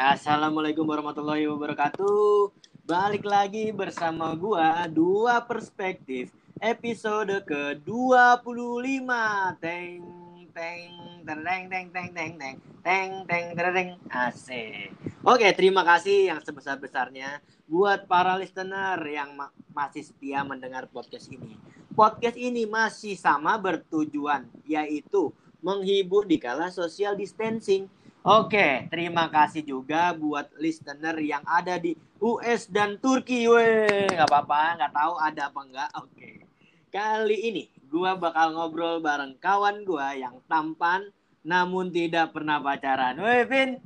Ya, assalamualaikum warahmatullahi wabarakatuh. Balik lagi bersama gua dua perspektif episode ke-25. Teng teng tereng teng teng teng teng teng teng tereng Ac. Oke, terima kasih yang sebesar-besarnya buat para listener yang ma masih setia mendengar podcast ini. Podcast ini masih sama bertujuan yaitu menghibur di kala social distancing Oke, terima kasih juga buat listener yang ada di US dan Turki. Weh, nggak apa-apa, nggak tahu ada apa enggak. Oke. Kali ini gua bakal ngobrol bareng kawan gua yang tampan namun tidak pernah pacaran. Weh, Vin.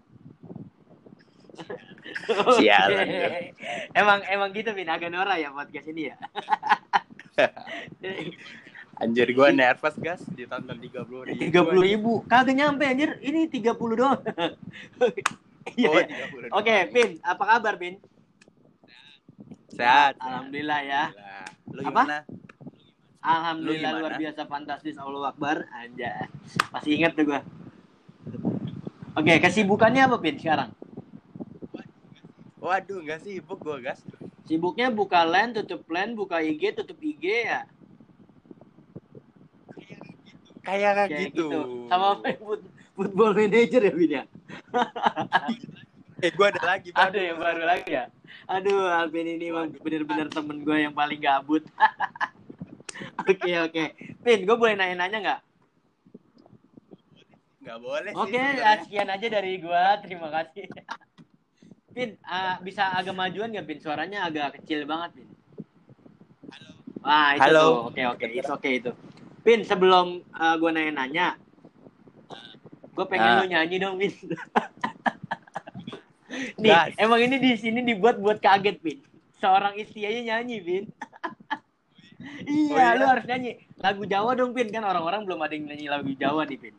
Sialan. emang emang gitu, Vin. Agak norak ya podcast ini ya. Anjir gue nervous gas ditonton tiga puluh ribu. Tiga puluh ribu, kagak nyampe anjir. Ini tiga puluh doang. Iya. Oh, Oke, Pin, apa kabar, Pin? Sehat. Alhamdulillah ya. Lu Apa? gimana? Alhamdulillah Lu gimana? luar biasa fantastis Allah Akbar. Aja. Masih ingat tuh gua. Oke, kesibukannya apa, Pin, sekarang? Waduh, nggak sibuk gue gas. Sibuknya buka LAN, tutup LAN, buka IG, tutup IG ya. Kayak Kayak gitu. Sama main foot- football manager ya, Pin ya? Eh gue ada lagi. Bang. Ada yang baru lagi ya? Aduh, Alvin ini emang bener-bener temen gue yang paling gabut. Oke, oke. Pin, gue boleh nanya-nanya nggak? Nggak boleh sih. Oke, sebenarnya. ah, sekian aja dari gue. Terima kasih. Pin, ah, bisa agak majuan nggak, Pin? Suaranya agak kecil banget, Pin. Wah, itu Halo. Oke, oke. It's oke itu. Pin, sebelum gue nanya-nanya, gue pengen Ah. lu nyanyi dong, Pin. Nih, Gas. emang ini di sini dibuat buat kaget, Pin. Seorang istri aja nyanyi, Pin. iya, Oh, iya? lu harus nyanyi. Lagu Jawa dong, Pin. Kan orang-orang belum ada yang nyanyi lagu Jawa nih, Pin.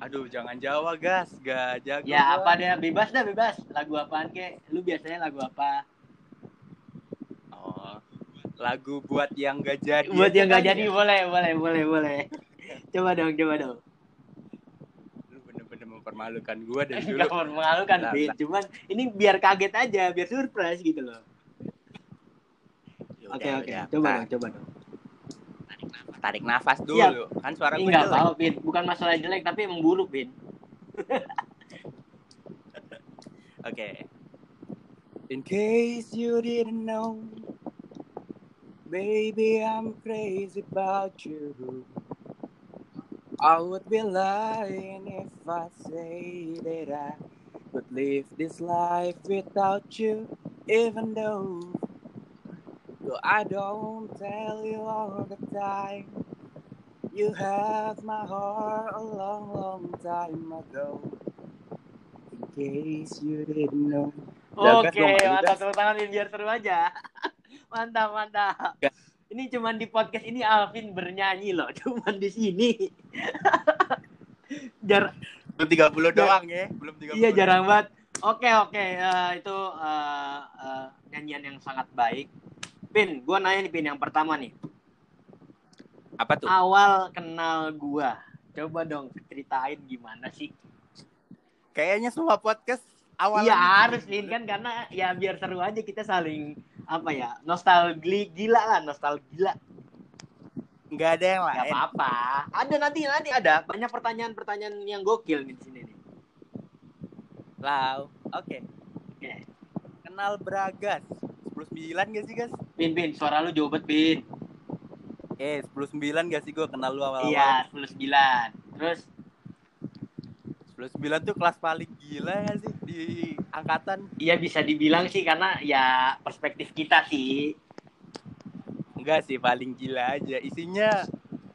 Aduh, jangan Jawa gas. Gak jago. Ya, apa deh, bebas dah, bebas. Lagu apaan, kek? Lu biasanya lagu apa? Lagu buat yang gak jadi. buat yang gak jadi, ya. boleh, boleh, boleh, boleh. coba dong, coba dong. Lu bener-bener mempermalukan gue dari Gak dulu. memalukan, Lah, Pin. lah. Cuman ini biar kaget aja, biar surprise gitu loh. Ya Oke, oke. udah. Coba Nah, dong, coba dong. Tarik nafas dulu. Siap. Kan suara gue nggak jelek. apa Pin. Bukan masalah jelek, tapi emang buruk, Pin. Okay. In case you didn't know, baby, I'm crazy about you. I would be lying if I say that I would live this life without you, even though, though I don't tell you all the time. You had my heart a long, long time ago. In case you didn't know. Oke, ayo, mantap tepuk tangan biar seru aja. mantap, mantap. Ini cuman di podcast ini Alvin bernyanyi loh, cuman di sini. Jar Belum 30 doang ya, belum 30. iya jarang banget. Oke, oke, eh, itu eh, eh, nyanyian yang sangat baik. Pin, gua nanya nih Pin yang pertama nih. Apa tuh? Awal kenal gua. Coba dong ceritain gimana sih? Kayaknya semua podcast awalnya Iya harus Pin kan karena ya biar seru aja kita saling apa ya nostalgia gila lah nostalgia nggak ada yang nggak lain. apa-apa ada nanti nanti ada banyak pertanyaan-pertanyaan yang gokil nih di sini nih Lau. Oke. Oke. Kenal Bragas. 109 gak sih, guys? Pin Pin suara lu jauh banget Pin Eh, 109 gak sih gue kenal lu awal-awal? iya 19 terus 109 tuh kelas paling gila ya sih di angkatan. iya bisa dibilang sih karena ya perspektif kita sih Enggak sih, paling gila aja. Isinya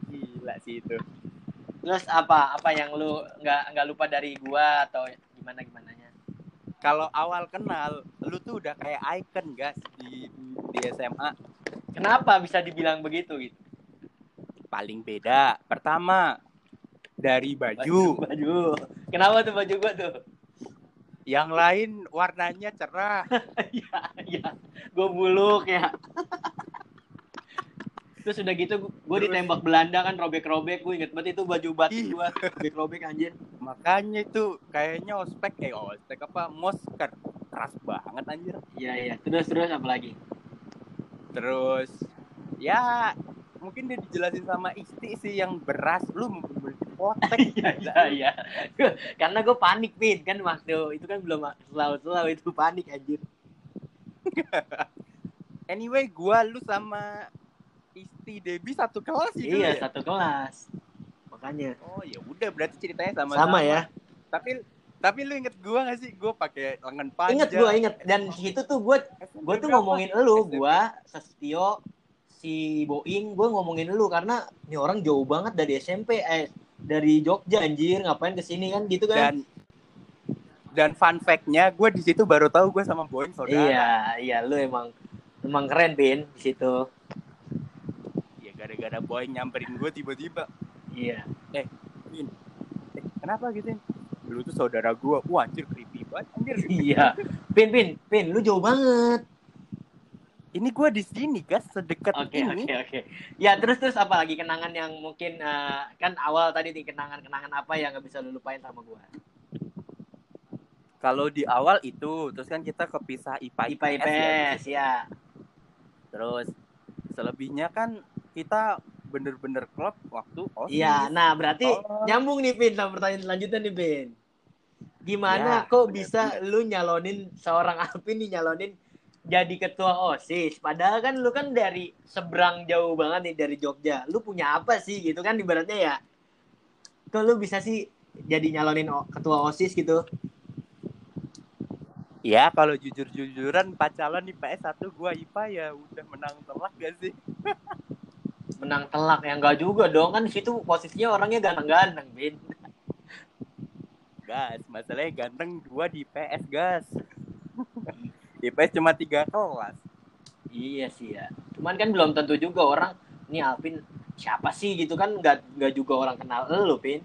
gila sih itu. terus apa apa yang lu nggak nggak lupa dari gua atau gimana gimana nya Kalau awal kenal, lu tuh udah kayak icon, guys, di di SMA. kenapa bisa dibilang begitu gitu Paling beda. Pertama, dari baju. baju kenapa tuh baju gua tuh Yang lain warnanya cerah. Iya, iya. Gue buluk ya. Terus udah gitu gue ditembak Belanda kan robek-robek. Gue inget banget itu baju batik gue robek-robek anjir. Makanya itu kayaknya ospek eh ospek apa mosker keras banget anjir. Iya iya. Terus terus apa lagi? Terus ya mungkin dia dijelasin sama Isti sih yang beras lu potek. Iya iya iya. Karena gue panik pin kan waktu itu kan belum selalu-selalu itu panik anjir. Anyway, gua lu sama Isti Debi satu kelas sih dulu Iya ya? satu kelas. Makanya. Oh ya udah berarti ceritanya sama Sama ya. Tapi tapi lu inget gua gak sih? Gua pakai lengan panjang. Ingat gue inget dan situ tuh gue gue tuh ngomongin SMP. gue Sestio si Boing gue ngomongin elu karena ini orang jauh banget dari SMP eh dari Jogja anjir ngapain ke sini kan gitu kan dan dan fun fact-nya gue di situ baru tahu gue sama Boeing saudara. iya iya lu emang emang keren Bin di situ Ya gara-gara Boeing nyamperin gue tiba-tiba. iya Bin, eh, kenapa gitu? Lu tuh saudara gue. Wah anjir creepy banget anjir. iya Pin Pin Pin lu jauh banget Ini gue di sini guys sedekat oke ini. oke oke ya terus terus apa lagi kenangan yang mungkin eh, kan awal tadi nih kenangan kenangan apa yang nggak bisa lu lupain sama gue Kalau di awal itu, terus kan kita kepisah IPA IPA ya. IPS ya Terus selebihnya kan kita bener-bener klub waktu OSIS. Iya, nah berarti Oh. nyambung nih Pin sama pertanyaan selanjutnya nih Pin. Gimana Ya, kok benar, bisa lu nyalonin seorang Alvin nih nyalonin jadi ketua OSIS? Padahal kan lu kan dari seberang jauh banget nih dari Jogja. Lu punya apa sih gitu kan ibaratnya ya? Kok lu bisa sih jadi nyalonin ketua OSIS gitu? Ya kalau jujur-jujuran empat calon IPS satu gua IPA ya udah menang telak gak sih? Menang telak ya enggak juga dong kan di situ posisinya orangnya ganteng-ganteng, Pin. Gas, masalahnya ganteng dua di IPS gas. IPS cuma tiga kelas. Iya sih ya. Cuman kan belum tentu juga orang ini Alvin siapa sih gitu kan nggak nggak juga orang kenal lu, Pin.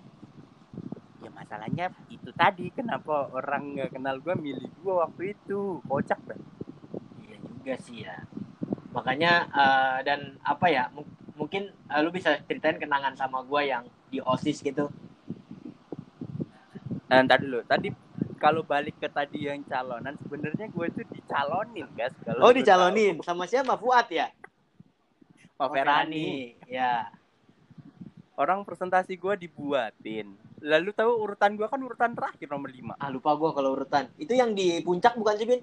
Ya masalahnya itu tadi kenapa orang nggak kenal gua milih gua waktu itu kocak banget. Iya juga sih ya. Makanya eh, dan apa ya? mu- mungkin eh, lu bisa ceritain kenangan sama gua yang di OSIS gitu. Nah, ntar dulu. Tadi kalau balik ke tadi yang calonan, sebenarnya gue tuh dicalonin, guys. Kalau Oh, dicalonin sama siapa? Fuad ya? tahu. Pak Ferani. Ya. Orang presentasi gue dibuatin. Lalu tahu urutan gue kan urutan terakhir nomor 5. Ah, lupa gua kalau urutan. Itu yang di puncak bukan sih, Bin?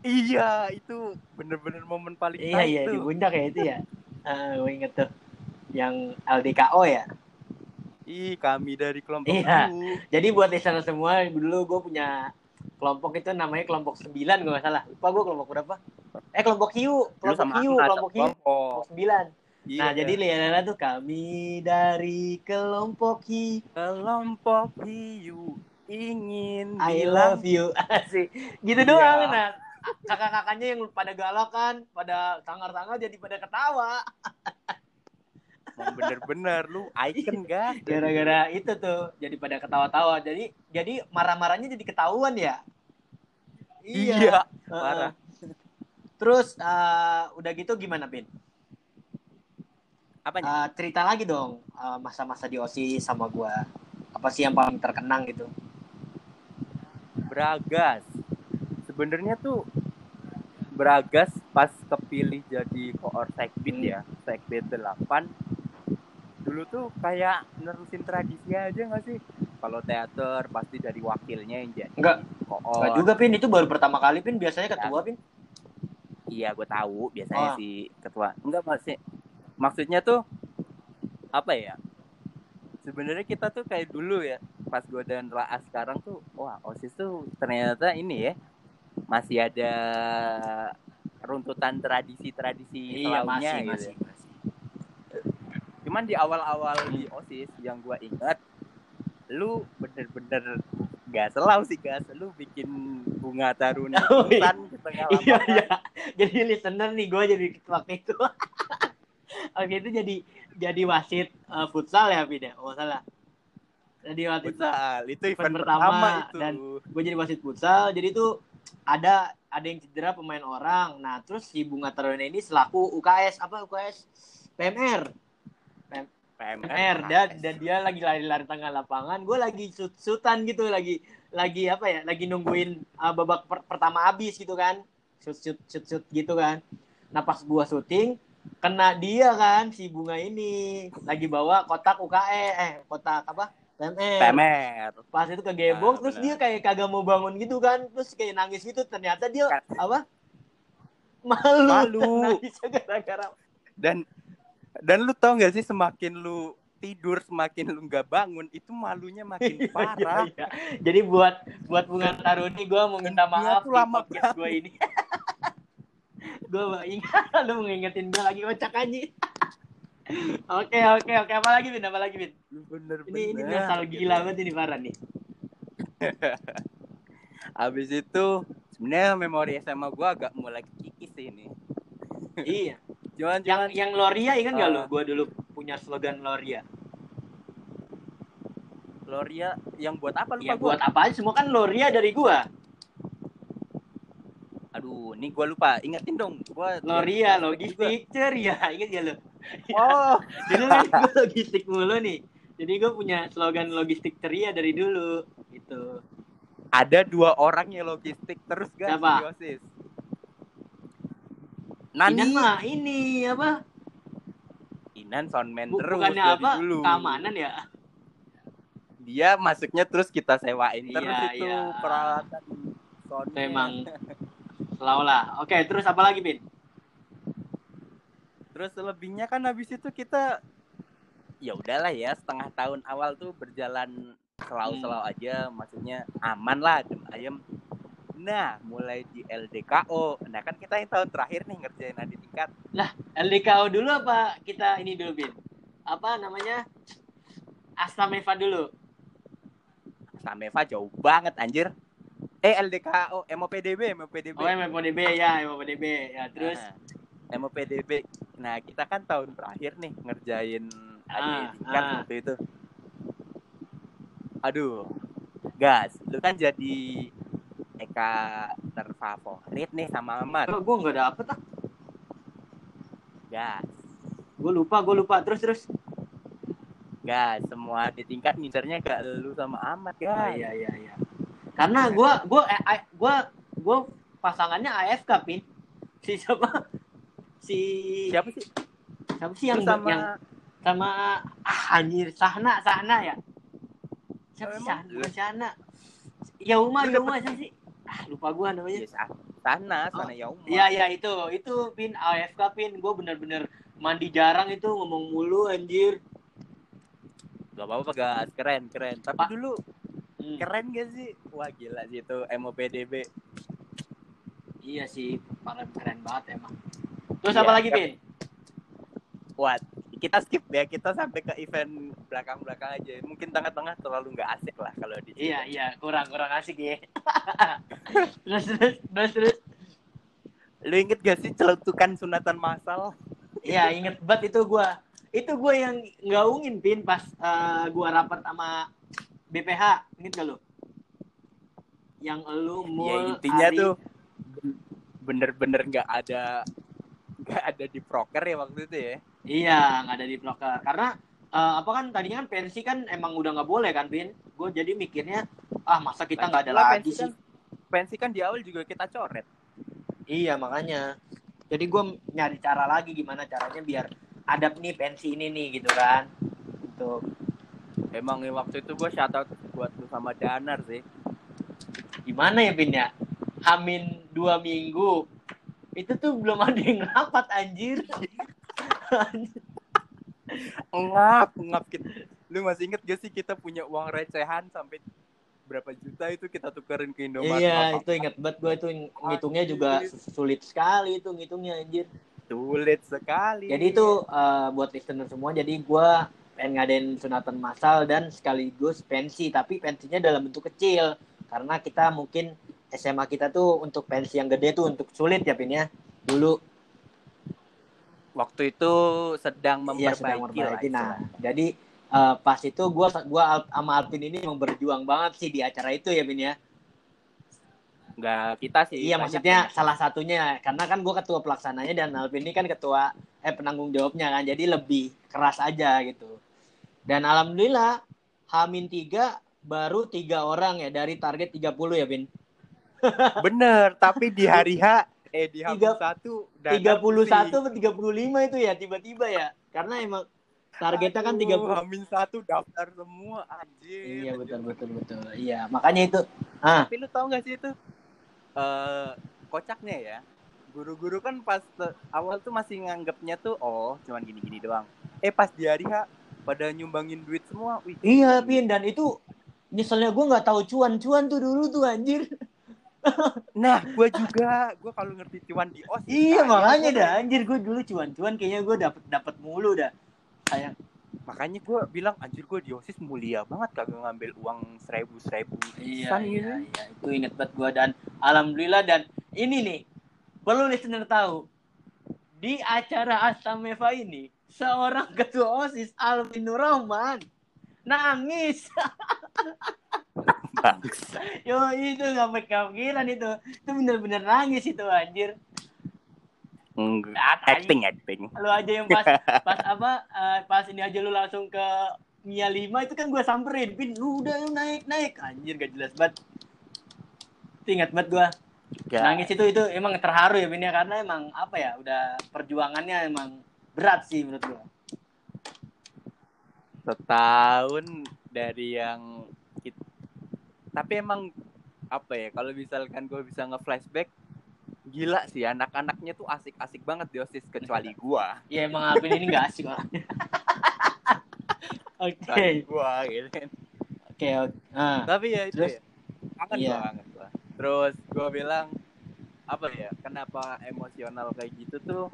Iya, itu bener-bener momen paling Iya, iya, di tuh. puncak ya itu ya. Ah, gue inget tuh. Yang LDKO ya. Ih, kami dari kelompok Iya. itu. Jadi buat listener semua, dulu gue punya kelompok itu namanya kelompok 9 gue gak salah. Lupa gue kelompok berapa? Eh kelompok Hiu, kelompok sama Hiu, kelompok Hiu, kelompok. 9. Iya. Nah, jadi lihat tuh kami dari kelompok Hiu, kelompok hiu ingin I bilang love you. Asik. Gitu Iya. doang nah. Kakak-kakaknya yang pada galak kan, pada sangar-sangar jadi pada ketawa. Emang bener-bener lu icon gas. Gara-gara itu tuh jadi pada ketawa-tawa. Jadi jadi marah-marahnya jadi ketahuan ya. Iya, Heeh. parah. Terus eh, udah gitu gimana, Pin? Apanya? Eh, cerita lagi dong eh, masa-masa di OSIS sama gua. Apa sih yang paling terkenang gitu? Bragas. Sebenarnya tuh Bragas pas kepilih jadi koor sekbid Hmm. ya, sekbid 8. Dulu tuh kayak nerusin tradisi aja gak sih? Kalau teater pasti dari wakilnya yang jadi Enggak. koor. Enggak juga, Pin. Itu baru pertama kali, Pin. Biasanya ketua, Pin. Iya, gue tahu biasanya Oh. si ketua. Enggak masih maksudnya tuh apa ya? Sebenarnya kita tuh kayak dulu ya, pas gue dan Raas sekarang tuh, wah osis tuh ternyata ini ya masih ada runtutan tradisi-tradisi Iya, masih, gitu. masih, masih. Cuman di awal-awal di osis yang gue ingat, lu bener-bener gak selau sih gas, lu bikin bunga taruni Oh, iya. hutan di tengah Iya, lapangan. iya. Jadi listener nih, gue jadi waktu itu. Oke, itu jadi jadi wasit eh, futsal ya, ya? Oh, salah. Jadi wasit Futsal, itu event pertama pertama, itu. dan- gue jadi wasit futsal jadi tuh ada ada yang cedera pemain orang. Nah, terus si Bunga Taruna ini selaku UKS apa UKS PMR. PMR dan dan dia lagi lari-lari tengah lapangan. Gue lagi shoot-shootan gitu lagi lagi apa ya? Lagi nungguin uh, babak per pertama habis gitu kan. Shoot shoot shoot shoot gitu kan. Nah, pas gua syuting kena dia kan si Bunga ini lagi bawa kotak UKE eh kotak apa? PMR. PMR. Pas itu kegebok, Nah, terus benar. dia kayak kagak mau bangun gitu kan, terus kayak nangis gitu. Ternyata dia Kan- apa? Malu. Malu. Nangisnya gara-gara. Dan dan lu tau gak sih semakin lu tidur semakin lu nggak bangun itu malunya makin parah. Iya, iya. Jadi buat buat bunga taruni, gue mau minta Dia maaf di lama podcast gue ini. gue ingat lu mengingetin gue lagi kocak aja. Oke oke oke apa lagi Bin apa lagi Bin? Bener-bener. Ini ini nostalgia banget ini parah nih. Habis itu sebenarnya memori SMA gua agak mulai kikis sih ini. iya. Cuman Yang cuman yang Loria ingat gak Ah. lu? Gue dulu punya slogan Loria. Gloria yang buat apa lupa Ya gua. buat apa aja semua kan Loria dari gua. Aduh, ini gua lupa. Ingetin dong. Gua Loria logistik ceria inget gak lu? Oh, Dulu kan gue logistik mulu nih. Jadi gue punya slogan logistik ceria dari dulu gitu. ada dua orang yang logistik terus guys Siapa? Nani, Inan mah ini apa? Inan soundman terus bukannya apa? dulu. Keamanan ya? Dia masuknya terus kita sewain Iya, terus itu iya. peralatan Itu soundnya. emang selalu lah. Oke, terus apa lagi, Bin? Terus selebihnya kan habis itu kita ya udahlah ya setengah tahun awal tuh berjalan selalu-selalu Hmm. aja maksudnya aman lah ayem nah mulai di LDKO nah kan kita yang tahun terakhir nih ngerjain adik tingkat LDKO dulu apa kita ini dulu, Bin? Apa namanya? Astameva dulu. Sameva jauh banget anjir eh LDKO MOPDB MOPDB Oh, MPDB ya, MPDB. Ya, terus Nah, MOPDB nah kita kan tahun terakhir nih ngerjain adik Ah, tingkat ah. waktu itu aduh gas lu kan jadi Eka terfavorit nih sama Amat gue nggak dapet ah. gas Gue lupa, gue lupa. Terus terus. gas semua di tingkat ngincernya ke lu sama Amat Oh, gas iya iya iya. Karena gua gua eh, gua gua pasangannya AFK pin. Si siapa? Si siapa sih siapa sih yang sama yang sama ah anjir Sahna Sahna ya? Siapa Oh, sih? Sahna? Sahna. Yauma Yauma siapa sih? Ah lupa gua namanya. ya, Sa- sana Oh, sana Yauma Iya iya itu itu pin AFK pin gue bener-bener mandi jarang itu ngomong mulu anjir. gak apa-apa gas keren keren tapi Pak. dulu Hmm. keren gak sih wah gila sih itu MOPDB Iya sih, keren keren banget emang. Terus Iya, apa lagi pin? What? Kita skip ya, kita sampai ke event belakang-belakang aja. Mungkin tengah-tengah terlalu nggak asik lah kalau di. Iya iya kurang kurang asik ya. terus terus terus terus. Lu inget gak sih celutukan sunatan massal? Iya inget banget itu gua. Itu gua yang ngaungin pin pas eh, gua rapat sama BPH. Inget gak lu? Yang lu mul ya intinya Ari- tuh bener-bener nggak ada nggak ada di proker ya waktu itu ya. Iya nggak ada di proker karena eh, apa kan tadinya kan pensi kan emang udah nggak boleh kan pin. Gue jadi mikirnya ah masa kita nggak ada Lagi pensi sih. Kan, pensi kan di awal juga kita coret. Iya makanya. Jadi gue nyari cara lagi gimana caranya biar adab nih pensi ini nih gitu kan. Untuk Emang waktu itu gue shout out buat lu sama Danar sih. gimana ya Pin ya? Hamin dua minggu itu tuh belum ada yang rapat anjir. Ngap, ngap kita. Lu masih inget gak sih kita punya uang recehan sampai berapa juta itu kita tukerin ke Indomaret? iya Apa- itu ingat banget gue itu ngitungnya juga sulit sekali itu ngitungnya anjir. Sulit sekali. Jadi itu eh, buat listener semua jadi gue pengen ngadain sunatan massal dan sekaligus pensi tapi pensinya dalam bentuk kecil karena kita mungkin SMA kita tuh untuk pensi yang gede tuh untuk sulit ya Pin ya dulu waktu itu sedang Iya memperbaiki, sedang lah memperbaiki. Nah, jadi eh, pas itu gua gua sama Alvin ini emang berjuang banget sih di acara itu ya, Bin ya. nggak kita sih Iya maksudnya yang- salah satunya karena kan gue ketua pelaksananya dan Alvin ini kan ketua eh penanggung jawabnya kan jadi lebih keras aja gitu. Dan alhamdulillah Hamin tiga baru tiga orang ya dari target 30 ya Vin. bener tapi di hari H eh di H Tiga- satu 31 atau 35 itu ya tiba-tiba ya. Karena emang targetnya kan 30. Hamin satu daftar semua anjir Iya betul betul betul. Iya makanya itu. Ah tapi lu tau gak sih itu eh kocaknya ya guru-guru kan pas awal tuh masih nganggapnya tuh oh cuman gini-gini doang eh pas di hari H pada nyumbangin duit semua wih iya Vin dan itu nyeselnya gue nggak tahu cuan-cuan tuh dulu tuh anjir. Nah gue juga gue kalau ngerti cuan di os Iya makanya dah anjir gue dulu cuan-cuan kayaknya gue dapet dapet mulu dah. Sayang. makanya gue bilang anjir gue di osis mulia banget kagak ngambil uang seribu seribu Iya, iya, gitu. iya, itu inget banget gue dan alhamdulillah dan ini nih perlu listener tahu di acara Astameva ini seorang ketua osis Alvin Rahman nangis yo itu nggak kepikiran itu. Itu bener-bener nangis itu anjir. Tai. acting acting. lu aja yang pas pas apa eh, pas ini aja lu langsung ke Mia 5 itu kan gue samperin. Pin lu udah lu naik naik. Anjir gak jelas banget. Itu ingat banget gue Ya, nangis itu itu emang terharu ya Pin ya. Karena emang apa ya udah perjuangannya emang berat sih menurut gue setahun dari yang tapi emang apa ya kalau misalkan gue bisa nge-flashback gila sih anak-anaknya tuh asik-asik banget di osis kecuali gua. Ya emang Alvin ini gak asik orangnya oke. Kecuali gua gitu kan. Oke oke. Ah. Tapi ya itu Terus? ya kangen Iya. banget gua. Terus gua bilang apa ya kenapa emosional kayak gitu tuh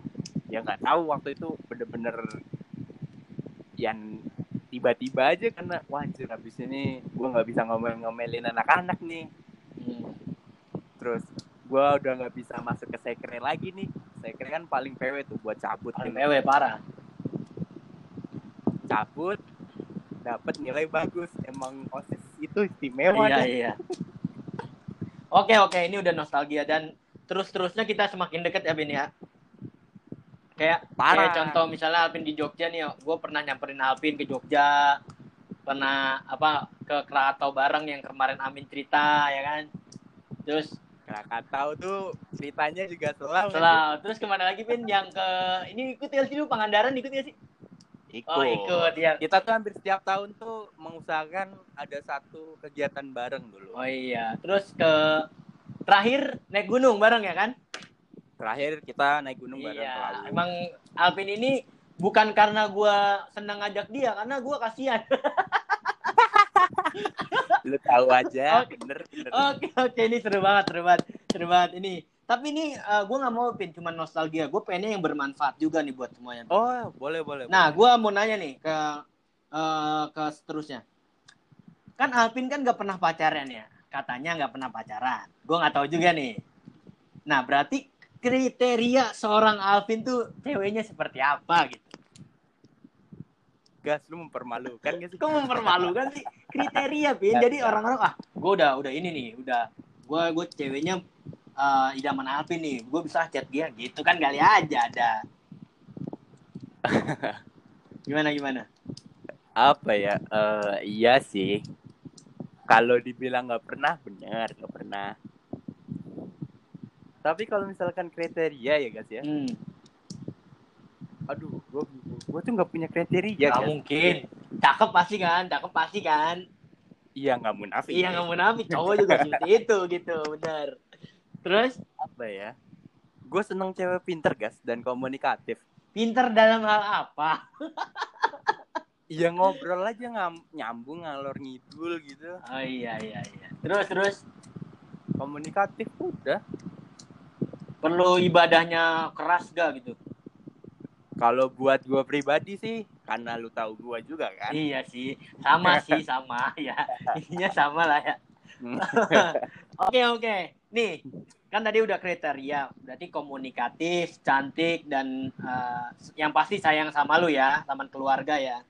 ya nggak tahu waktu itu bener-bener yang tiba-tiba aja karena wajar habis ini gua nggak bisa ngomel-ngomelin anak-anak nih. Hmm. terus gua udah nggak bisa masuk ke sekre lagi nih. Sekre kan paling PW tuh buat cabut paling. PW parah. Cabut dapat nilai bagus. Emang osis itu istimewa iya dah. iya. Oke oke ini udah nostalgia dan terus terusnya kita semakin deket ya Bin ya kayak Parah. kayak contoh misalnya Alvin di Jogja nih gue pernah nyamperin Alvin ke Jogja pernah apa ke Krakatau bareng yang kemarin Amin cerita ya kan? Terus Krakatau tuh ceritanya juga selalu setelah terus ke mana lagi Pin yang ke ini ikut ya sih lu? Pangandaran ikut ya sih? Ikut. oh ikut ya Kita tuh hampir setiap tahun tuh mengusahakan ada satu kegiatan bareng dulu. oh iya. Terus ke terakhir naik gunung bareng ya kan Terakhir kita naik gunung bareng iya emang Alvin ini bukan karena gua senang ngajak dia karena gua kasihan Lu tahu aja, Oke. bener bener. Oke oke ini seru banget seru banget seru banget ini. Tapi ini eh, gue nggak mau pin cuma nostalgia. Gue pengennya yang bermanfaat juga nih buat semuanya. Oh, boleh boleh. Nah gue mau nanya nih ke eh, ke seterusnya. Kan Alvin kan nggak pernah pacaran ya. Katanya nggak pernah pacaran. Gue nggak tahu juga nih. Nah berarti kriteria seorang Alvin tuh ceweknya seperti apa gitu? gas lu mempermalukan gak sih? Kok mempermalukan sih kriteria Pin? Jadi orang-orang ah gue udah udah ini nih udah gue gue ceweknya eh, idaman Alvin nih gue bisa chat dia gitu kan kali aja ada gimana gimana Apa ya? Eh iya sih. Kalau dibilang nggak pernah, benar nggak pernah. Tapi kalau misalkan kriteria ya guys ya, hmm, aduh, gua gua tuh nggak punya kriteria. nggak Gas. mungkin cakep pasti kan cakep pasti kan Iya nggak munafik. iya nggak munafik cowok juga seperti itu gitu benar terus apa ya? Gue seneng cewek pinter gas dan komunikatif. pinter dalam hal apa Iya ngobrol aja ngam, nyambung ngalor ngidul gitu. oh iya iya iya terus terus Komunikatif udah. Perlu ibadahnya keras gak gitu Kalau buat gue pribadi sih, karena lu tahu gue juga kan. Iya sih, sama sih sama ya. Intinya sama lah ya. Oke oke, nih kan tadi udah kriteria, berarti komunikatif, cantik dan eh, yang pasti sayang sama lu ya, teman keluarga ya.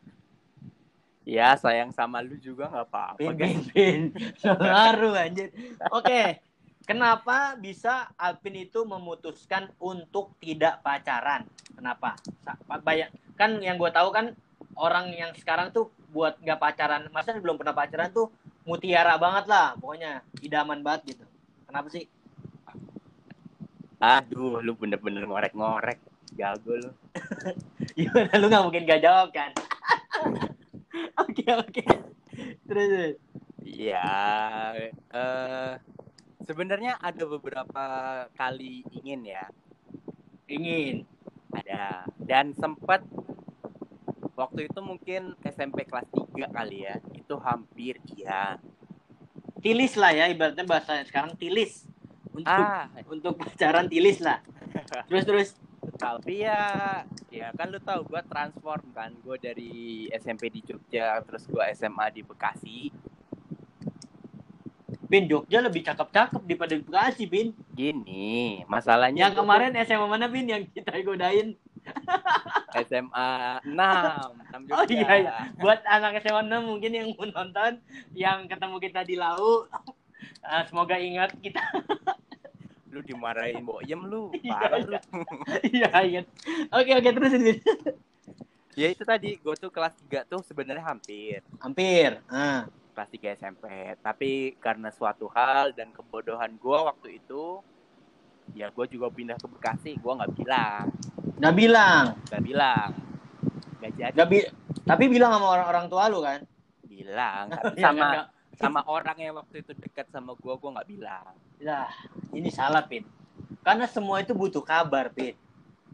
ya sayang sama lu juga nggak apa-apa. Pin pin pin, ngaruh anjir. Oke, Kenapa bisa Alvin itu memutuskan untuk tidak pacaran? Kenapa? Banyak kan yang gue tahu kan orang yang sekarang tuh buat nggak pacaran, masa belum pernah pacaran tuh mutiara banget lah, pokoknya idaman banget gitu. Kenapa sih? Aduh, lu bener-bener ngorek-ngorek. Jago lu. Gimana lu nggak mungkin gak jawab kan? Oke oke. Terus terus. Iya, eh sebenarnya ada beberapa kali ingin ya, ingin. ada. Dan sempat waktu itu mungkin SMP kelas 3 kali ya, itu hampir iya. Tilis lah ya ibaratnya bahasa sekarang tilis. Untuk Ah, untuk pacaran tilis lah. Terus terus. tapi ya ya kan lu tahu gua transform kan, gua dari SMP di Jogja terus gua SMA di Bekasi. Bin Jogja lebih cakep-cakep daripada Bekasi, Bin. Gini, masalahnya Yang kemarin SMA mana, Bin? Yang kita godain. SMA 6, 6 Oh iya, iya. Buat anak SMA 6 mungkin yang mau nonton, yang ketemu kita di lau, eh, semoga ingat kita. Lu dimarahin boyem lu, Iya, parah lu. Iya, ingat. Oke, oke, terus Bin. Ya itu tadi, gue tuh kelas 3 tuh sebenarnya hampir Hampir. Ah. Kelas 3 SMP. Tapi karena suatu hal dan kebodohan gue waktu itu, ya gue juga pindah ke Bekasi, gue nggak bilang, Nggak bilang. nggak bilang, nggak jadi Nggak bi tapi bilang sama orang-orang tua lu kan? bilang. Tapi Iya, sama sama orang yang waktu itu dekat sama gue, gue nggak bilang. Lah, ini salah, Pin. Karena semua itu butuh kabar, Pin.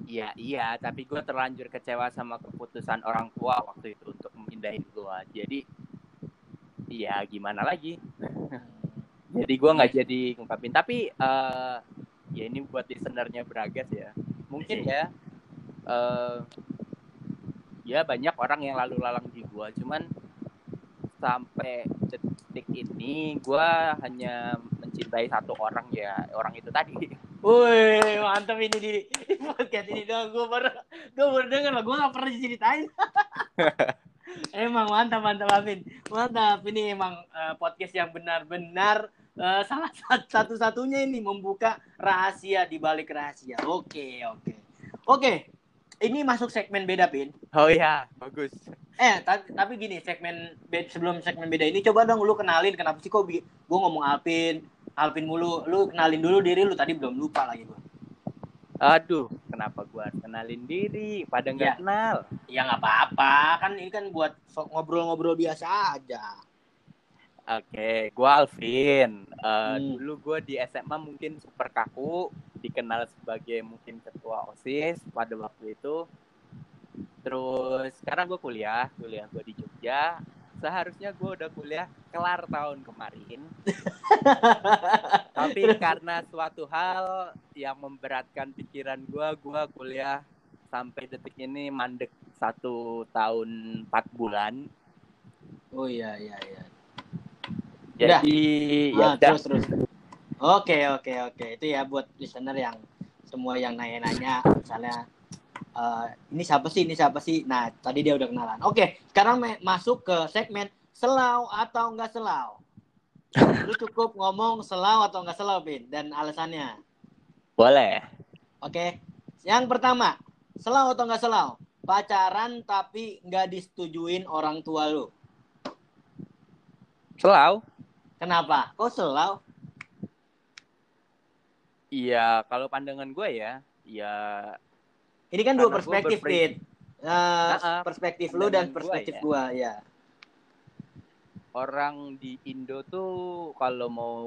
Iya iya, tapi gue terlanjur kecewa sama keputusan orang tua waktu itu untuk memindahin gue. Jadi, iya gimana lagi? jadi gue nggak jadi ngungkapin tapi eh ya ini buat listenernya Bragas ya mungkin ya eh ya banyak orang yang lalu lalang di gue cuman sampai detik ini gue hanya mencintai satu orang ya orang itu tadi Woi, mantap ini di di podcast ini dong. Gue baru, gue baru denger lah. Gue gak pernah diceritain. emang mantap, mantap, Alvin. Mantap. Ini emang eh, podcast yang benar-benar eh, salah sat- satu-satunya ini membuka rahasia di balik rahasia. Oke, oke. Oke, ini masuk segmen beda, Pin. oh ya bagus Eh, ta- tapi gini, segmen be- sebelum segmen beda ini coba dong lu kenalin kenapa sih kok gue ngomong Alvin, Alvin mulu. Lu kenalin dulu diri lu tadi belum lupa lagi gua. Aduh kenapa gue kenalin diri pada nggak Ya. kenal Ya nggak apa-apa, kan ini kan buat ngobrol-ngobrol biasa aja. Oke, gua Alvin. Eh, Hmm. Dulu gua di SMA mungkin super kaku, dikenal sebagai mungkin ketua OSIS pada waktu itu. Terus sekarang gue kuliah, kuliah gue di Jogja. Seharusnya gue udah kuliah kelar tahun kemarin. Tapi karena suatu hal yang memberatkan pikiran gue, gue kuliah sampai detik ini mandek satu tahun empat bulan. Oh iya iya iya. Jadi Ah, ya udah. terus terus. Oke oke oke. Itu ya buat listener yang semua yang nanya-nanya misalnya eh, ini siapa sih ini siapa sih. Nah tadi dia udah kenalan. Oke sekarang me- masuk ke segmen selau atau enggak selau. Lu cukup ngomong selau atau enggak selau, Bin, dan alasannya. Boleh. Oke. Yang pertama, selau atau enggak selau? Pacaran tapi enggak disetujuin orang tua lu. Selau. Kenapa? Kok selau? Iya, kalau pandangan gue ya, ya Ini kan dua Karena gua perspektif, Ah, ah, perspektif lu dan gua perspektif ya. gua, ya. orang di Indo tuh kalau mau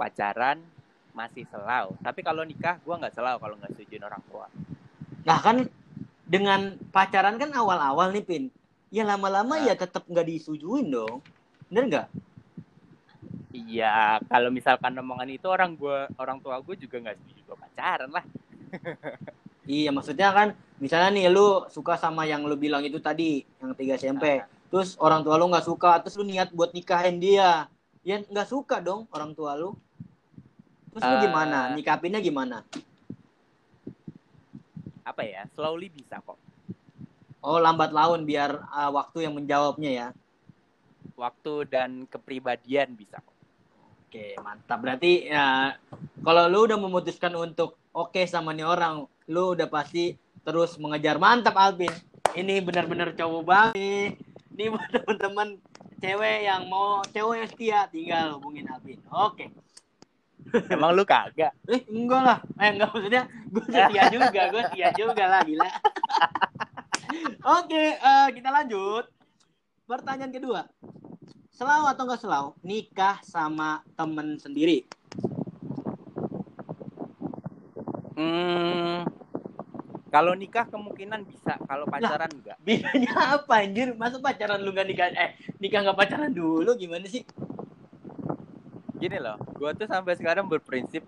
pacaran masih selau. Tapi kalau nikah gue nggak selau kalau nggak setujuin orang tua. Nah kan dengan pacaran kan awal-awal nih, Pin. Ya lama-lama Nah. ya tetap nggak disetujuin dong. Bener nggak? Iya, kalau misalkan omongan itu orang gua orang tua gue juga nggak setuju gue pacaran lah. Iya, maksudnya kan misalnya nih lu suka sama yang lu bilang itu tadi, yang tiga SMP. Ah. Terus orang tua lu nggak suka, terus lu niat buat nikahin dia. Ya nggak suka dong orang tua lu. Terus lu Eh. gimana? Nyikapinnya gimana? Apa ya? Slowly bisa kok. Oh, lambat laun biar uh, waktu yang menjawabnya ya. Waktu dan kepribadian bisa kok. Oke, mantap. Berarti ya kalau lu udah memutuskan untuk oke sama nih orang, lu udah pasti terus mengejar. Mantap Alvin. Ini benar-benar cowok banget. nih. Ini buat teman-teman cewek yang mau cowok yang setia tinggal hubungin Alvin. Oke. Emang lu kagak? Eh, enggak lah. Eh, enggak maksudnya gue setia juga, gue setia juga lah gila. Oke, eh, kita lanjut. Pertanyaan kedua. Selau atau enggak selau? Nikah sama temen sendiri. Hmm, kalau nikah kemungkinan bisa, kalau pacaran enggak. Bedanya apa anjir? Masa pacaran lu gak nikah eh nikah gak pacaran dulu gimana sih? Gini loh, gua tuh sampai sekarang berprinsip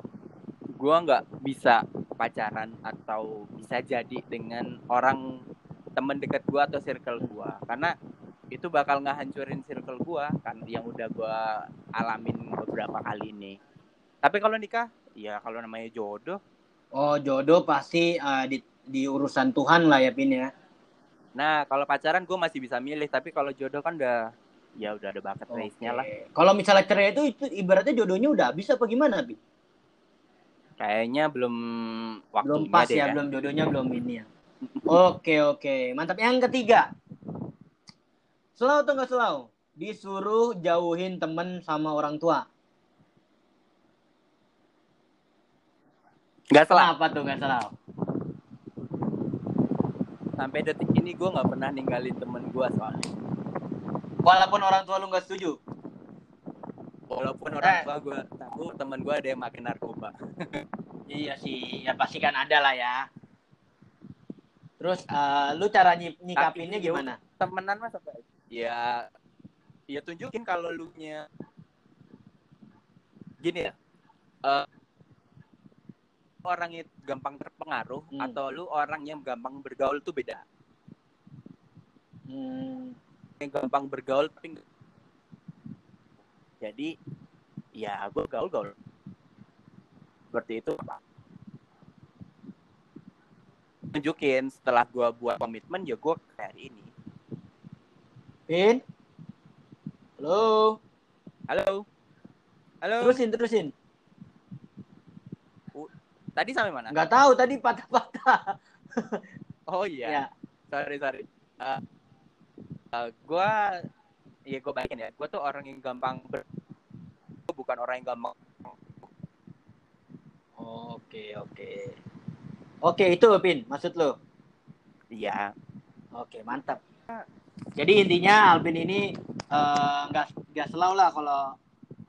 gua nggak bisa pacaran atau bisa jadi dengan orang temen dekat gua atau circle gua karena itu bakal ngehancurin circle gua kan yang udah gua alamin beberapa kali ini. Tapi kalau nikah, ya kalau namanya jodoh, Oh, jodoh pasti eh, di di urusan Tuhan lah ya Pin ya. nah kalau pacaran gua masih bisa milih, tapi kalau jodoh kan udah ya udah ada bucket race-nya lah. Kalau misalnya cerai itu itu ibaratnya jodohnya udah habis apa gimana, Pin? Kayaknya belum waktunya belum pas deh ya, belum jodohnya belum ini ya. Oke oke, mantap. Yang ketiga, selau atau nggak selau? Disuruh jauhin temen sama orang tua. Nggak salah. Kenapa tuh nggak selau? Sampai detik ini gue nggak pernah ninggalin temen gue soalnya. Walaupun orang tua lu nggak setuju. Walaupun orang Eh. tua gue tahu temen gue ada yang makin narkoba. Iya sih, ya pasti kan ada lah ya. Terus eh, lu cara nyi- nyikapinnya Tapi, gimana? Temenan mas apa? Ya, ya tunjukin kalau lu nya gini ya. eh, orang itu gampang terpengaruh Hmm. atau lu orang yang gampang bergaul tuh beda. Hmm, Yang gampang bergaul tapi jadi ya gue gaul gaul seperti itu tunjukin setelah gue buat komitmen ya gue kayak ini Pin? Halo? halo halo Terusin, terusin. Tadi sampai mana Nggak tahu tadi patah-patah. oh iya Ya. sorry sorry uh, gue ya gue balikin ya gue tuh orang yang gampang ber gua bukan orang yang gampang Oke, oke. Oke, itu Pin, maksud lu. iya Oke, mantap. Jadi intinya Alvin ini eh, nggak nggak selau lah kalau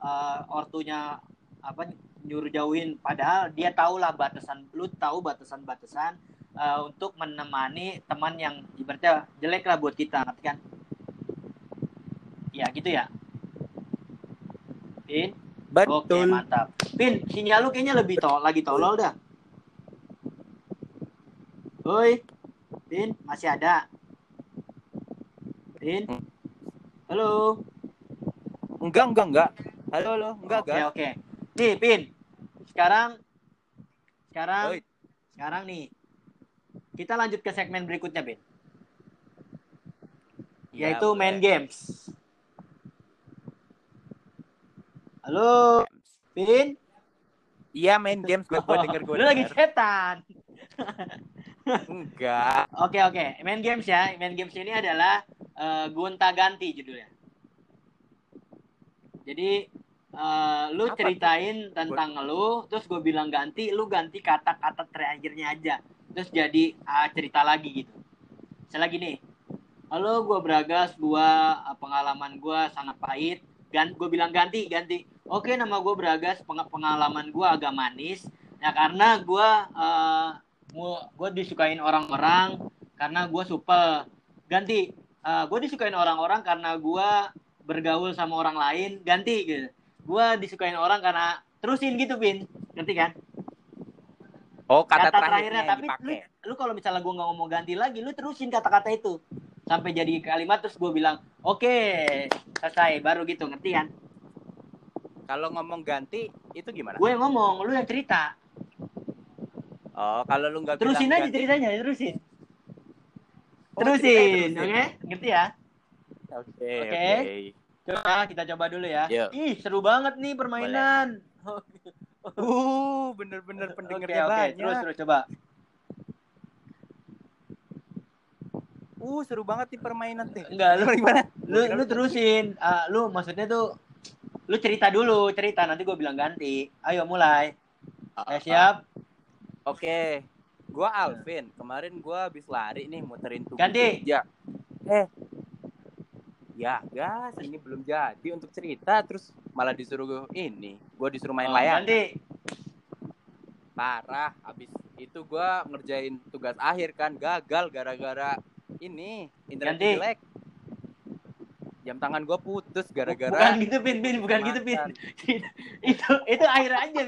eh, ortunya apa nyuruh jauhin. Padahal dia tahu lah batasan lu tahu batasan-batasan eh, untuk menemani teman yang ibaratnya jelek lah buat kita ngerti kan? Ya gitu ya. Pin? Oke betul mantap. Pin sinyal lu kayaknya lebih to lagi tolol dah. Woi Pin masih ada? Pin? Halo? Enggak enggak enggak. Halo halo. Enggak Oke enggak. oke. Nih Pin, sekarang sekarang Oi. sekarang nih kita lanjut ke segmen berikutnya Pin, Ya, yaitu main boleh. games. Halo Pin, Iya main games gue gue denger gue lu lagi setan. enggak Oke oke, main games ya. Main games ini adalah eh, gonta ganti judulnya. Jadi eh, lu Apa ceritain tentang lu, terus gue bilang ganti, lu ganti kata-kata terakhirnya aja. Terus jadi ah, cerita lagi gitu. Misalnya gini, halo gue Bragas, gue pengalaman gue sangat pahit. Gan, gue bilang ganti, ganti. Oke, nama gue Bragas, peng- pengalaman gue agak manis. Ya karena gue eh, gue disukain orang-orang karena gue supel. Ganti, gue disukain orang-orang karena gue bergaul sama orang lain. Ganti gitu. Gue disukain orang karena terusin gitu, Bin. Ngerti kan? oh kata, Kata, terakhirnya, terakhirnya, tapi lu, dipakai lu kalau misalnya gue nggak ngomong ganti lagi, lu terusin kata-kata itu sampai jadi kalimat terus gue bilang oke selesai baru gitu ngerti kan? kalau ngomong ganti itu gimana Gue yang ngomong, lu yang cerita. oh kalau lu nggak Terusin aja ganti, ceritanya, terusin. oh, terusin, oke? Ngerti ya? oke Oke. oke Coba kita coba dulu ya. Yuk. Ih, seru banget nih permainan. Uh, bener-bener Oke, pendengarnya oke. banyak. Terus terus coba. Uh, seru banget nih permainan teh. Enggak, lu Gimana? lu lu terusin. Ah, lu maksudnya tuh lu cerita dulu, cerita nanti gue bilang ganti. Ayo mulai. Eh, siap. Oke. Gua Alvin. Kemarin gua habis lari nih muterin tubuh. Ganti. Ya. Eh. Ya, gas, ini belum jadi untuk cerita terus malah disuruh ini. Gua disuruh main Oh, layar. Ganti. Parah. Habis itu gua ngerjain tugas akhir kan gagal gara-gara ini internet Ganti. jelek. Jam tangan gua putus Bukan gara-gara gitu, Pin, Pin, bukan gitu, Pin. itu itu akhir aja.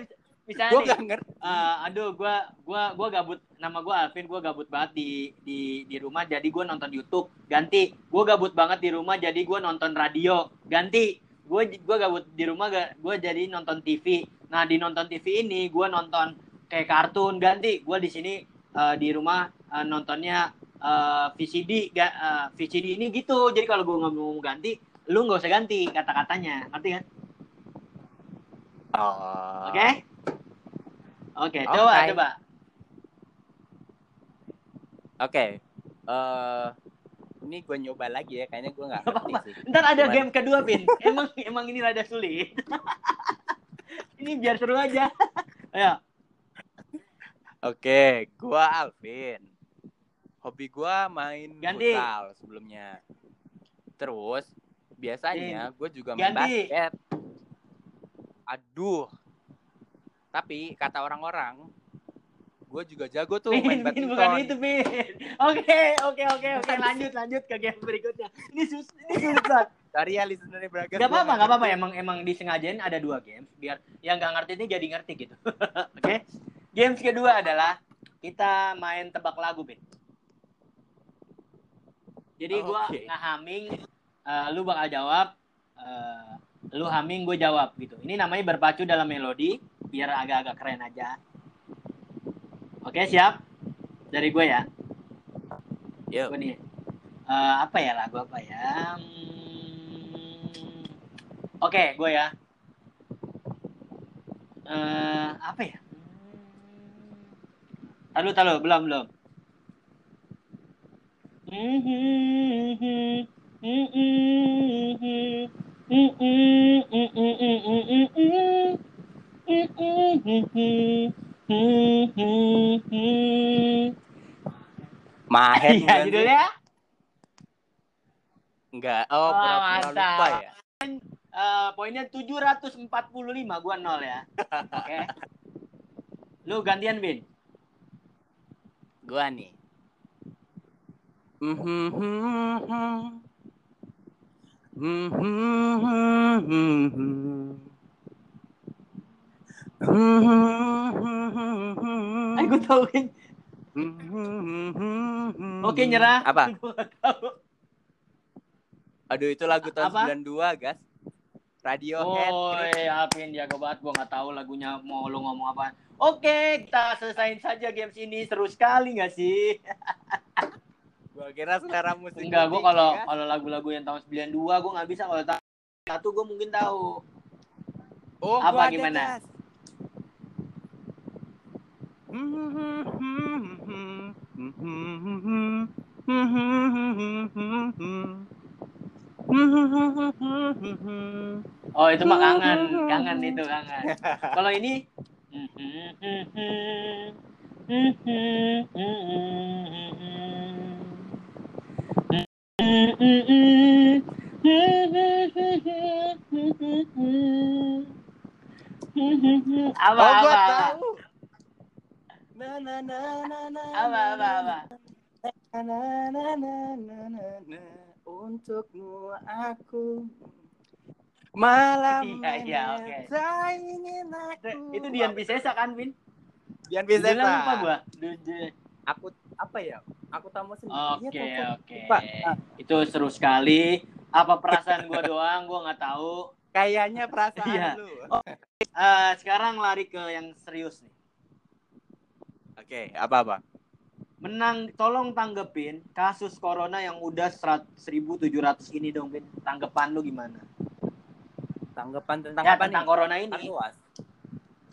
Misalnya Gua nih, gak ngerti. eh, aduh gua gua gua gabut nama gua Alvin gua gabut banget di di di rumah jadi gua nonton YouTube. Ganti gua gabut banget di rumah jadi gua nonton radio. Ganti gua gua gabut di rumah gua jadi nonton TV nah di nonton TV ini gua nonton kayak kartun. Ganti gua di sini eh, di rumah eh, nontonnya eh, VCD ga, eh, VCD ini gitu. Jadi kalau gua nggak mau ganti lu nggak usah ganti kata-katanya. Ngerti kan? Oh. oke oke coba Oke. coba Oke. Eh ini gue nyoba lagi ya, kayaknya gue nggak sih. Ntar ada Gimana? game kedua, Pin. Emang emang ini rada sulit. ini biar seru aja. Ayo. Oke, gua Alvin. Hobi gua main Ganti. futsal sebelumnya. Terus biasanya gue juga main Ganti. basket. Aduh. Tapi kata orang-orang, gue juga jago tuh main Pin, badminton. bukan itu, Pin. Oke, oke, oke, oke. Lanjut, lanjut ke game berikutnya. Ini sus ini sulit banget. Sorry ya listener beragam. Gak apa-apa, gak apa-apa. Emang emang disengajain ada dua games biar yang gak ngerti ini jadi ngerti gitu. oke. Games kedua adalah kita main tebak lagu, Pin. Jadi gua Oke. nge-humming, eh, lu bakal jawab, eh, lu humming, gue jawab gitu. Ini namanya berpacu dalam melodi, biar agak-agak keren aja. Oke, siap? Dari gue ya. Yuk. Gue nih. Eh, apa ya lagu apa ya? Hmm, Oke, gue ya. Eh, apa ya? Tahu, tahu, belum, belum. Mahen Iya, bukan sih? judulnya Enggak. Oh, Oh, pura-pura lupa mantap. ya. eh, poinnya 745, gua nol ya. Oke. Lu gantian, Bin. Gua nih. Mhm. Eh, gue tahu kan. Oke, nyerah. Apa? Aduh itu lagu tahun Apa? 92, gas. Radiohead. Oh, ya, Pin, jago banget. Gua nggak tahu lagunya mau lu ngomong apa. Oke, kita selesaiin saja games ini. Seru sekali nggak sih? Gua kira selera musik. Enggak, gua tinggi, kalau Gas. kalau lagu-lagu yang tahun 92 gua nggak bisa kalau tahu satu gua mungkin tahu. oh, apa gua ada, gimana? Gas. Oh, itu mah kangen, kangen itu kangen. Kalau ini apa oh, apa? apa tahu. Na na na na na. apa apa apa? Na, na, na, na, na, na, na. Untukmu aku. Malam Iya, iya, tak ingin itu, aku itu Dian Piscesa kan Vin? Dian bisa Judulnya lupa gua aku apa ya aku tamu sendiri Oke atau aku- oke. lupa. Ah, Itu seru sekali. Apa perasaan gua doang? Gua nggak tahu. kayaknya perasaan Iya. lu Eh, sekarang lari ke yang serius nih. oke apa apa Menang, tolong tanggepin kasus corona yang udah serat- 1700 ini dong, Vin. Tanggapan lu gimana? tanggapan tentang Ya, apa tentang nih? corona ini. luas.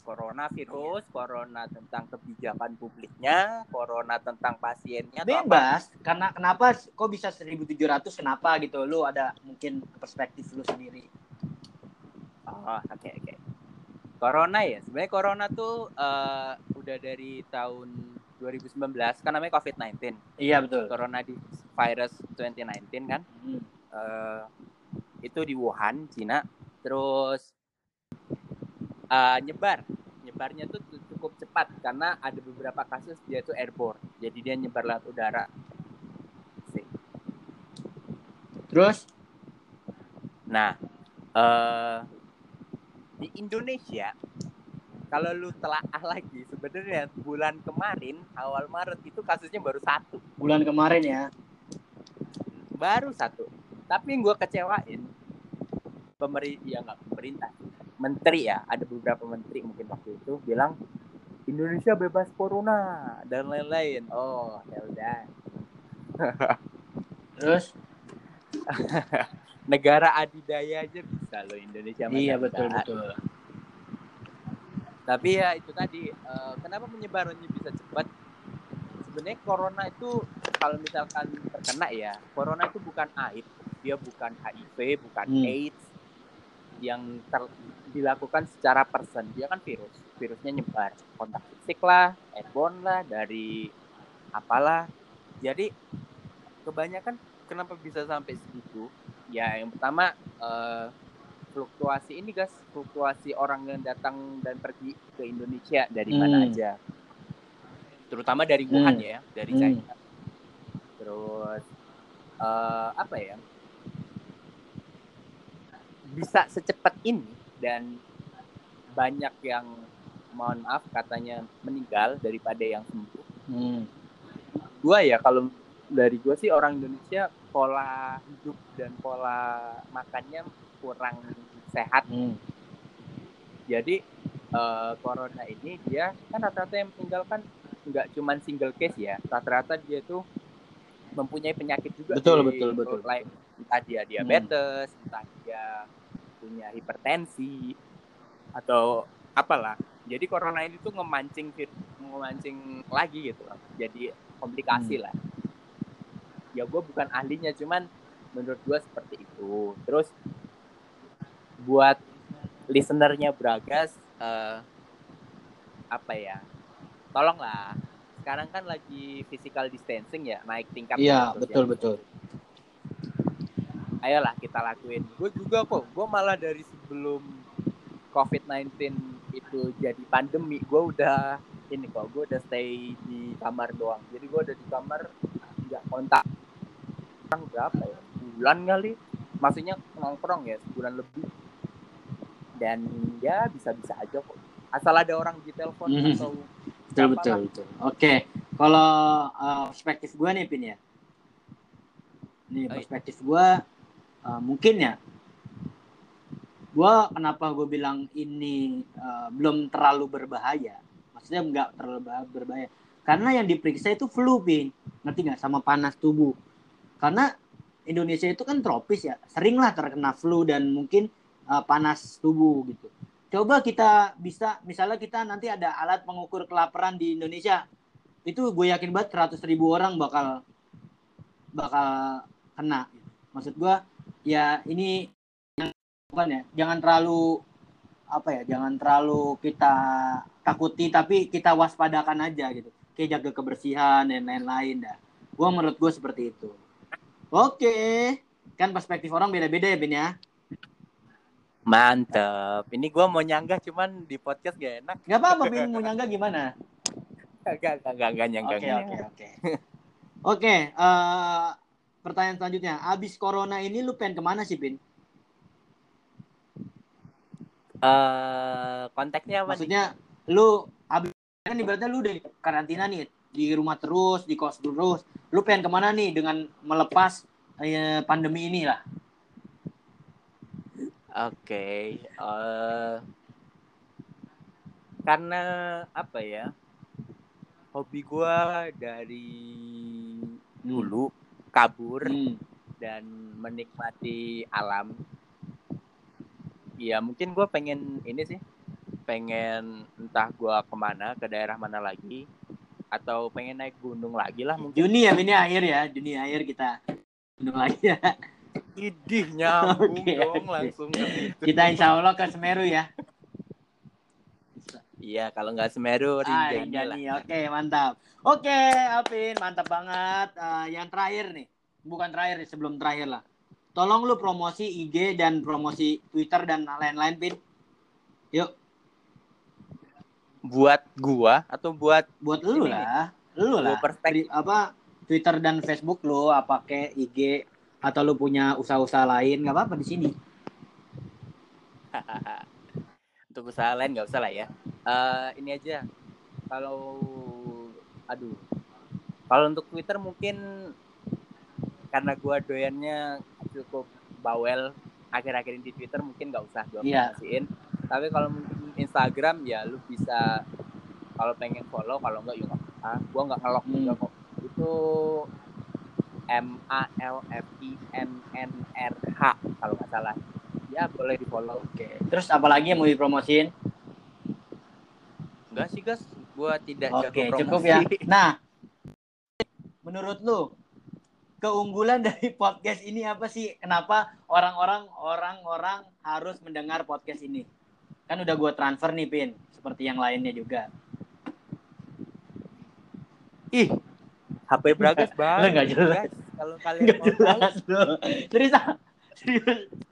Corona virus, corona tentang kebijakan publiknya, corona tentang pasiennya. Bebas. Karena kenapa kok bisa 1700 kenapa gitu. Lu ada mungkin perspektif lu sendiri. Oh, oke oke. Corona ya, sebenarnya corona tuh eh, udah dari tahun 2019 kan namanya COVID-19. Iya, betul. Corona di virus 2019 kan. Hmm. eh, itu di Wuhan, Cina. Terus eh, nyebar. Nyebarnya tuh cu- cukup cepat karena ada beberapa kasus dia tuh airborne. Jadi dia nyebar lewat udara. Sih. Terus Nah, eh di Indonesia kalau lu telaah lagi sebenarnya bulan kemarin awal Maret itu kasusnya baru satu, bulan kemarin ya. baru satu. Tapi yang gue kecewain pemerintah ya nggak pemerintah, menteri ya ada beberapa menteri mungkin waktu itu bilang Indonesia bebas corona dan lain-lain. Oh ya udah Terus negara adidaya aja bisa loh Indonesia. iya betul bisa. betul. Tapi ya itu tadi eh, kenapa penyebarannya bisa cepat? Sebenarnya corona itu kalau misalkan terkena ya, corona itu bukan AIDS, dia bukan HIV, bukan Hmm. AIDS yang ter- dilakukan secara person. Dia kan virus, virusnya nyebar kontak fisik lah, airborne lah, dari apalah. Jadi kebanyakan kenapa bisa sampai segitu? Ya yang pertama eh, fluktuasi ini guys fluktuasi orang yang datang dan pergi ke Indonesia dari mana Hmm. aja terutama dari Wuhan Hmm. ya dari Hmm. China terus eh, apa ya bisa secepat ini dan banyak yang mohon maaf katanya meninggal daripada yang sembuh Hmm. gua ya kalau dari gua sih orang Indonesia pola hidup dan pola makannya kurang sehat Hmm. jadi eh, corona ini dia kan rata-rata yang meninggal kan nggak cuman single case ya rata-rata dia tuh mempunyai penyakit juga Betul, di- betul, betul. lain. entah dia diabetes entah dia punya hipertensi atau apalah. Jadi corona ini tuh ngemancing ngemancing lagi gitu loh. jadi komplikasi lah. Ya gue bukan ahlinya cuman menurut gue seperti itu. Terus buat listenernya Bragas eh, apa ya tolonglah. Sekarang kan lagi physical distancing ya naik tingkat Iya, betul betul. Ayolah kita lakuin gue juga kok gue malah dari sebelum COVID-19 itu jadi pandemi gue udah ini kok gue udah stay di kamar doang jadi gue udah di kamar nggak kontak Sekarang berapa ya bulan kali maksudnya nongkrong ya sebulan lebih dan ya bisa-bisa aja kok asal ada orang di telepon Mhm. atau Betul betul lah. betul. Oke, kalau uh, perspektif gue nih Pin ya. Nih perspektif gue uh, mungkin ya. Gue kenapa gue bilang ini uh, belum terlalu berbahaya. Maksudnya nggak terlalu bah- berbahaya. Karena yang diperiksa itu flu Pin. Ngerti nggak sama panas tubuh. Karena Indonesia itu kan tropis ya. Seringlah terkena flu dan mungkin uh, panas tubuh gitu. Coba kita bisa, misalnya kita nanti ada alat pengukur kelaparan di Indonesia, itu gue yakin banget 100 ribu orang bakal bakal kena. Maksud gue, ya ini bukan ya, jangan terlalu apa ya, jangan terlalu kita takuti, tapi kita waspadakan aja gitu. Kayak jaga kebersihan dan lain-lain dah. Gue menurut gue seperti itu. Oke, kan perspektif orang beda-beda ya Ben ya. mantep ini gue mau nyanggah cuman di podcast gak enak Gak apa-apa Ben, mau nyangga gimana? gak gak gak gak nyanggah Oke oke oke. Oke, eh, pertanyaan selanjutnya. Abis corona ini lu pengen ke mana sih, Pin? eh konteksnya apa nih? Maksudnya lu abis kan ibaratnya lu udah karantina nih, di rumah terus, di kos terus. Lu pengen ke mana nih dengan melepas eh, pandemi ini lah? Oke, eh karena apa ya? Hobi gua dari dulu kabur Hmm. dan menikmati alam. Iya mungkin gue pengen ini sih pengen entah gue ke mana ke daerah mana lagi atau pengen naik gunung lagi lah mungkin Juni ya ini akhir ya, Juni akhir kita gunung lagi ya. idih nyambung Oke, dong oke. langsung ke. Kita insya Allah ke Semeru ya. Iya kalau nggak Semeru Ah, Rinjani lah Rinjani. Oke, mantap. Oke, Alvin, mantap banget. Eh, yang terakhir nih, bukan terakhir nih, sebelum terakhir lah. Tolong lu promosi IG dan promosi Twitter dan lain-lain, Pin. Yuk, buat gua atau buat buat lu Ini lah. Lu Lu lah. perspektif. Apa Twitter dan Facebook lu apa ke IG atau lu punya usaha-usaha lain nggak apa-apa di sini. untuk usaha lain nggak usah lah ya. Eh ini aja. Kalau aduh. Kalau untuk Twitter mungkin karena gua doyannya cukup bawel akhir-akhir ini di Twitter mungkin nggak usah gua Iya. promosiin tapi kalau mungkin Instagram ya lu bisa kalau pengen follow kalau nggak ya nggak apa gua nggak ngelok Hmm. juga kok. Itu M A L F I N N R H kalau nggak salah ya boleh di follow Oke. Terus apa lagi yang mau dipromosiin? Enggak sih, Gas. Gua tidak Oke, jago cukup ya. Nah, menurut lu keunggulan dari podcast ini apa sih? Kenapa orang-orang orang-orang harus mendengar podcast ini? Kan udah gua transfer nih, Pin, seperti yang lainnya juga. Ih, HP Bragas Lah, banget. nggak jelas. Guys. Kalau kalian Enggak mau tahu, jelas lu. Serius, ah? serius.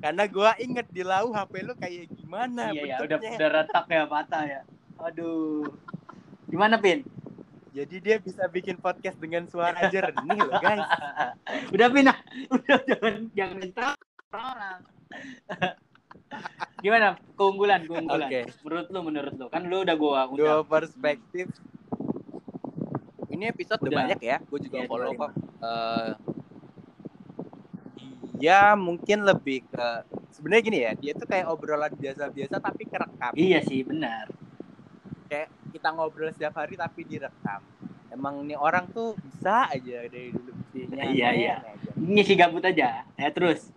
Karena gua inget di lau HP lu kayak gimana iya ya, udah udah retak ya patah ya. Aduh. Gimana, Pin? Jadi dia bisa bikin podcast dengan suara jernih loh, guys. udah Pin, ah. udah jangan jangan orang. Gimana keunggulan keunggulan? Oke. Menurut lu menurut lu kan lu udah gua Dua undang. perspektif. Ini episode udah Udah. banyak ya. Gue juga Iya, follow 25. kok. Ya mungkin lebih ke sebenarnya gini ya dia tuh kayak obrolan biasa-biasa tapi kerekam Iya sih benar. kayak kita ngobrol setiap hari tapi direkam emang nih orang tuh bisa aja dari dulu buktinya Iya, iya. Ngisi gabut aja. Ya terus.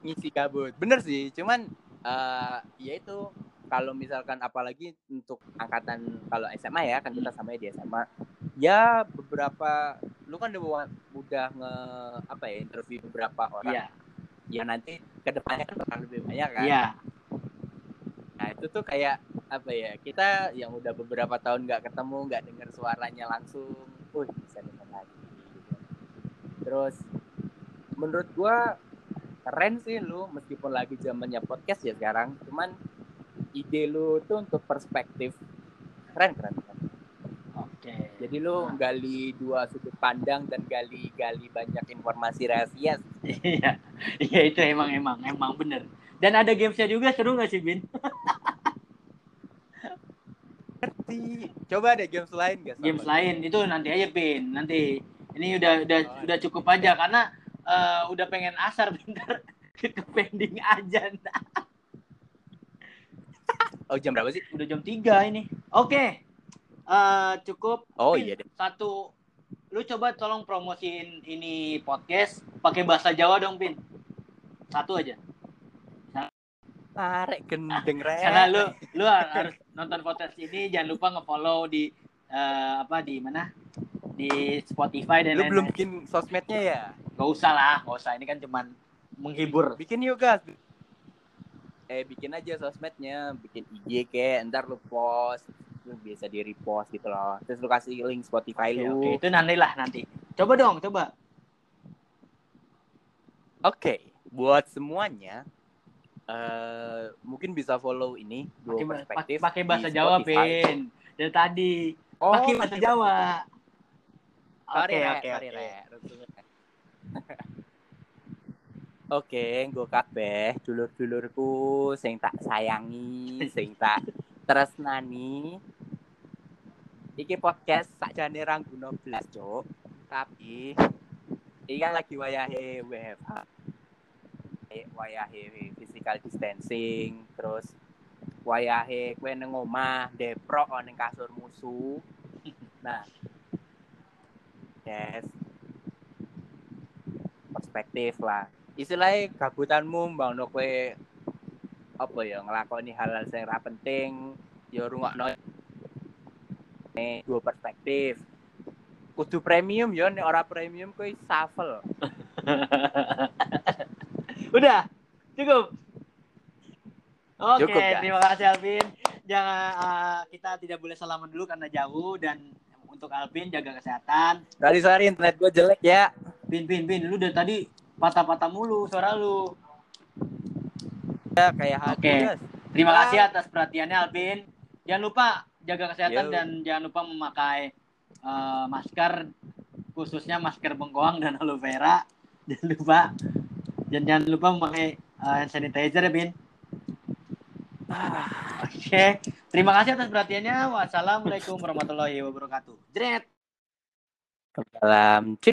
ngisi kabut bener sih cuman eh ya itu kalau misalkan apalagi untuk angkatan kalau SMA ya kan kita sama di SMA ya beberapa lu kan udah udah nge apa ya interview beberapa orang Iya. ya nanti ke depannya kan bakal lebih banyak kan Iya. Nah itu tuh kayak apa ya kita yang udah beberapa tahun nggak ketemu nggak dengar suaranya langsung, wih bisa denger lagi. gitu. Terus menurut gua keren sih lu meskipun lagi zamannya podcast ya sekarang, cuman ide lu tuh untuk perspektif keren keren. keren. Oke. Jadi lu gali dua sudut pandang dan gali-gali banyak informasi rahasia. Iya. Iya itu emang emang emang bener. Dan ada gamesnya juga seru gak sih Bin? Ngerti. Coba deh games lain guys. Games lain itu nanti aja Bin. Nanti ini udah udah Oh, udah cukup aja karena eh, udah pengen asar bentar ke pending aja. Oh jam berapa sih? Udah jam 3 ini. Oke. Eh, cukup. Oh iya deh. satu. Lu coba tolong promosiin ini podcast pakai bahasa Jawa dong Pin. Satu aja. Tarik gendeng rek. karena lu lu harus nonton podcast ini jangan lupa ngefollow di eh, apa di mana? Di Spotify dan Lu belum bikin sosmednya ya? Gak usah lah gak usah. Ini kan cuman menghibur. Bikin yuk guys. Eh bikin aja sosmednya, bikin IG kayak ntar lu post, lu biasa di repost gitu loh. Terus lu kasih link Spotify Oke, lu. oke. Oke. itu nanti lah nanti coba dong coba buat semuanya eh mungkin bisa follow ini dua ba- perspektif pakai bahasa Jawa. Pin dari tadi Oh, pakai bahasa Jawa oke oke oke. Oke, gue kabeh dulur-dulurku sing tak sayangi, sing tak tresnani. Iki podcast sakjane ra guna blas, Cuk. Tapi iki kan lagi wayahe WFH. Eh, Wayahe physical distancing, terus wayahe kowe nang omah deprok ning kasur musuh. Nah, yes perspektif lah istilahnya gabutanmu bang no kue apa ya ngelakoni hal-hal yang ra penting ya rungokno nih dua perspektif kudu premium ya nek ora premium kuwi shuffle Udah, cukup. Oke, Cukup, ya? terima kasih Alvin. Jangan eh, kita tidak boleh salaman dulu karena jauh dan untuk Alvin jaga kesehatan. sorry sorry internet gue jelek ya Pin, pin, pin, lu dari tadi patah-patah mulu suara lu. Ya kayak Oke. Yos. Terima kasih atas perhatiannya Alvin. Jangan lupa jaga kesehatan Yo. dan jangan lupa memakai eh, masker khususnya masker bengkoang dan aloe vera. Jangan lupa dan jangan lupa memakai eh, hand sanitizer ya, Bin. Ah. Oke. Terima kasih atas perhatiannya. Wassalamualaikum warahmatullahi wabarakatuh. Jret. dalam